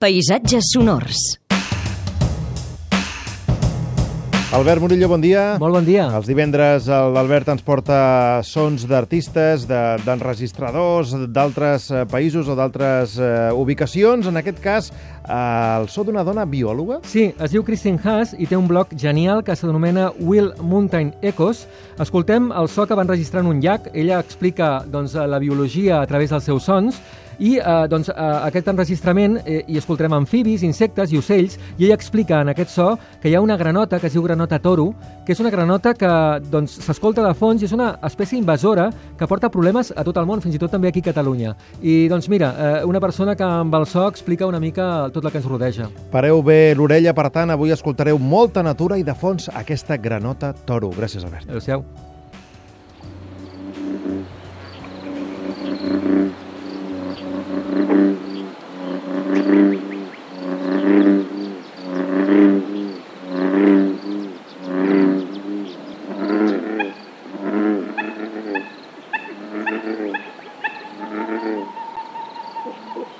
Paisatges sonors. Albert Murillo, bon dia. Molt bon dia. Els divendres l'Albert ens porta sons d'artistes, de- d'enregistradors d'altres eh, països o d'altres eh, ubicacions. En aquest cas, eh, el so d'una dona biòloga. Sí, es diu Christine Haas i té un blog genial que s'anomena Will Mountain Echoes. Escoltem el so que va enregistrar en un llac. Ella explica doncs, la biologia a través dels seus sons i eh, doncs, eh, aquest enregistrament eh, hi escoltarem amfibis, insectes i ocells i ella explica en aquest so que hi ha una granota que es diu granota toro, que és una granota que doncs, s'escolta de fons i és una espècie invasora que porta problemes a tot el món, fins i tot també aquí a Catalunya. I doncs mira, eh, una persona que amb el so explica una mica tot el que ens rodeja. Pareu bé l'orella, per tant, avui escoltareu molta natura i de fons aquesta granota toro. Gràcies, Albert. Adéu-siau.